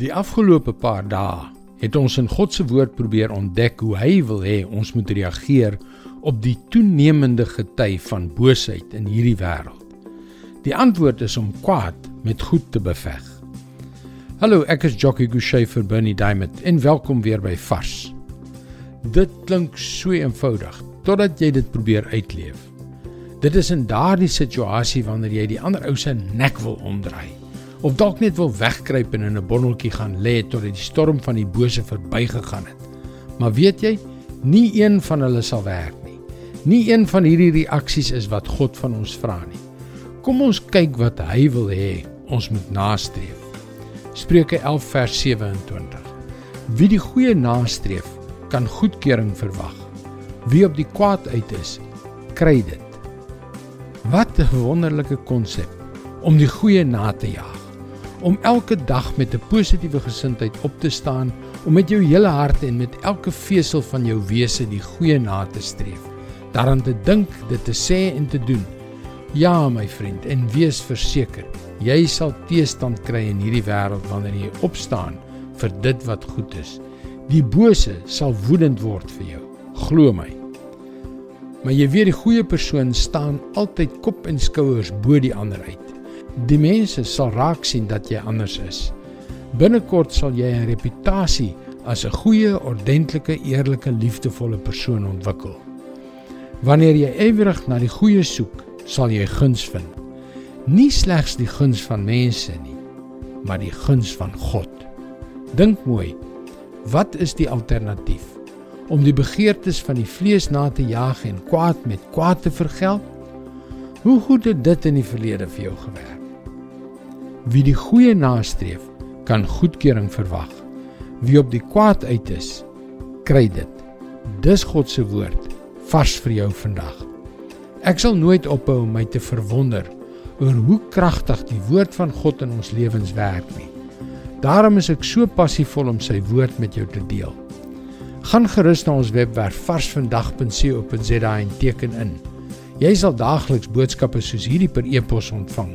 Die afgelope paar dae het ons in God se woord probeer ontdek hoe hy wil hê ons moet reageer op die toenemende gety van boosheid in hierdie wêreld. Die antwoord is om kwaad met goed te beveg. Hallo, ek is Jockey Gouchee vir Bernie Diamond en welkom weer by Vars. Dit klink so eenvoudig totdat jy dit probeer uitleef. Dit is in daardie situasie wanneer jy die ander ou se nek wil omdraai of dalk net wil wegkruip en in 'n bonneltjie gaan lê tot die storm van die bose verbygegaan het. Maar weet jy, nie een van hulle sal werk nie. Nie een van hierdie reaksies is wat God van ons vra nie. Kom ons kyk wat hy wil hê ons moet nastreef. Spreuke 11 vers 27. Wie die goeie nastreef, kan goedkeuring verwag. Wie op die kwaad uit is, kry dit. Wat 'n wonderlike konsep om die goeie na te jaag om elke dag met 'n positiewe gesindheid op te staan, om met jou hele hart en met elke vesel van jou wese die goeie na te streef, daaraan te dink, dit te sê en te doen. Ja, my vriend, en wees verseker, jy sal teestand kry in hierdie wêreld wanneer jy opstaan vir dit wat goed is. Die bose sal woedend word vir jou, glo my. Maar jy weet die goeie persoon staan altyd kop en skouers bo die ander uit. Die mense sal raak sien dat jy anders is. Binnekort sal jy 'n reputasie as 'n goeie, ordentlike, eerlike, liefdevolle persoon ontwikkel. Wanneer jy ywerig na die goeie soek, sal jy guns vind. Nie slegs die guns van mense nie, maar die guns van God. Dink mooi. Wat is die alternatief? Om die begeertes van die vlees na te jaag en kwaad met kwaad te vergeld? Hoe goed het dit in die verlede vir jou gewerk? Wie die goeie nastreef, kan goedkeuring verwag. Wie op die kwaad uit is, kry dit. Dis God se woord vars vir jou vandag. Ek sal nooit ophou om my te verwonder oor hoe kragtig die woord van God in ons lewens werk nie. Daarom is ek so passievol om sy woord met jou te deel. Gaan gerus na ons webwerf varsvandag.co.za en teken in. Jy sal daagliks boodskappe soos hierdie per e-pos ontvang.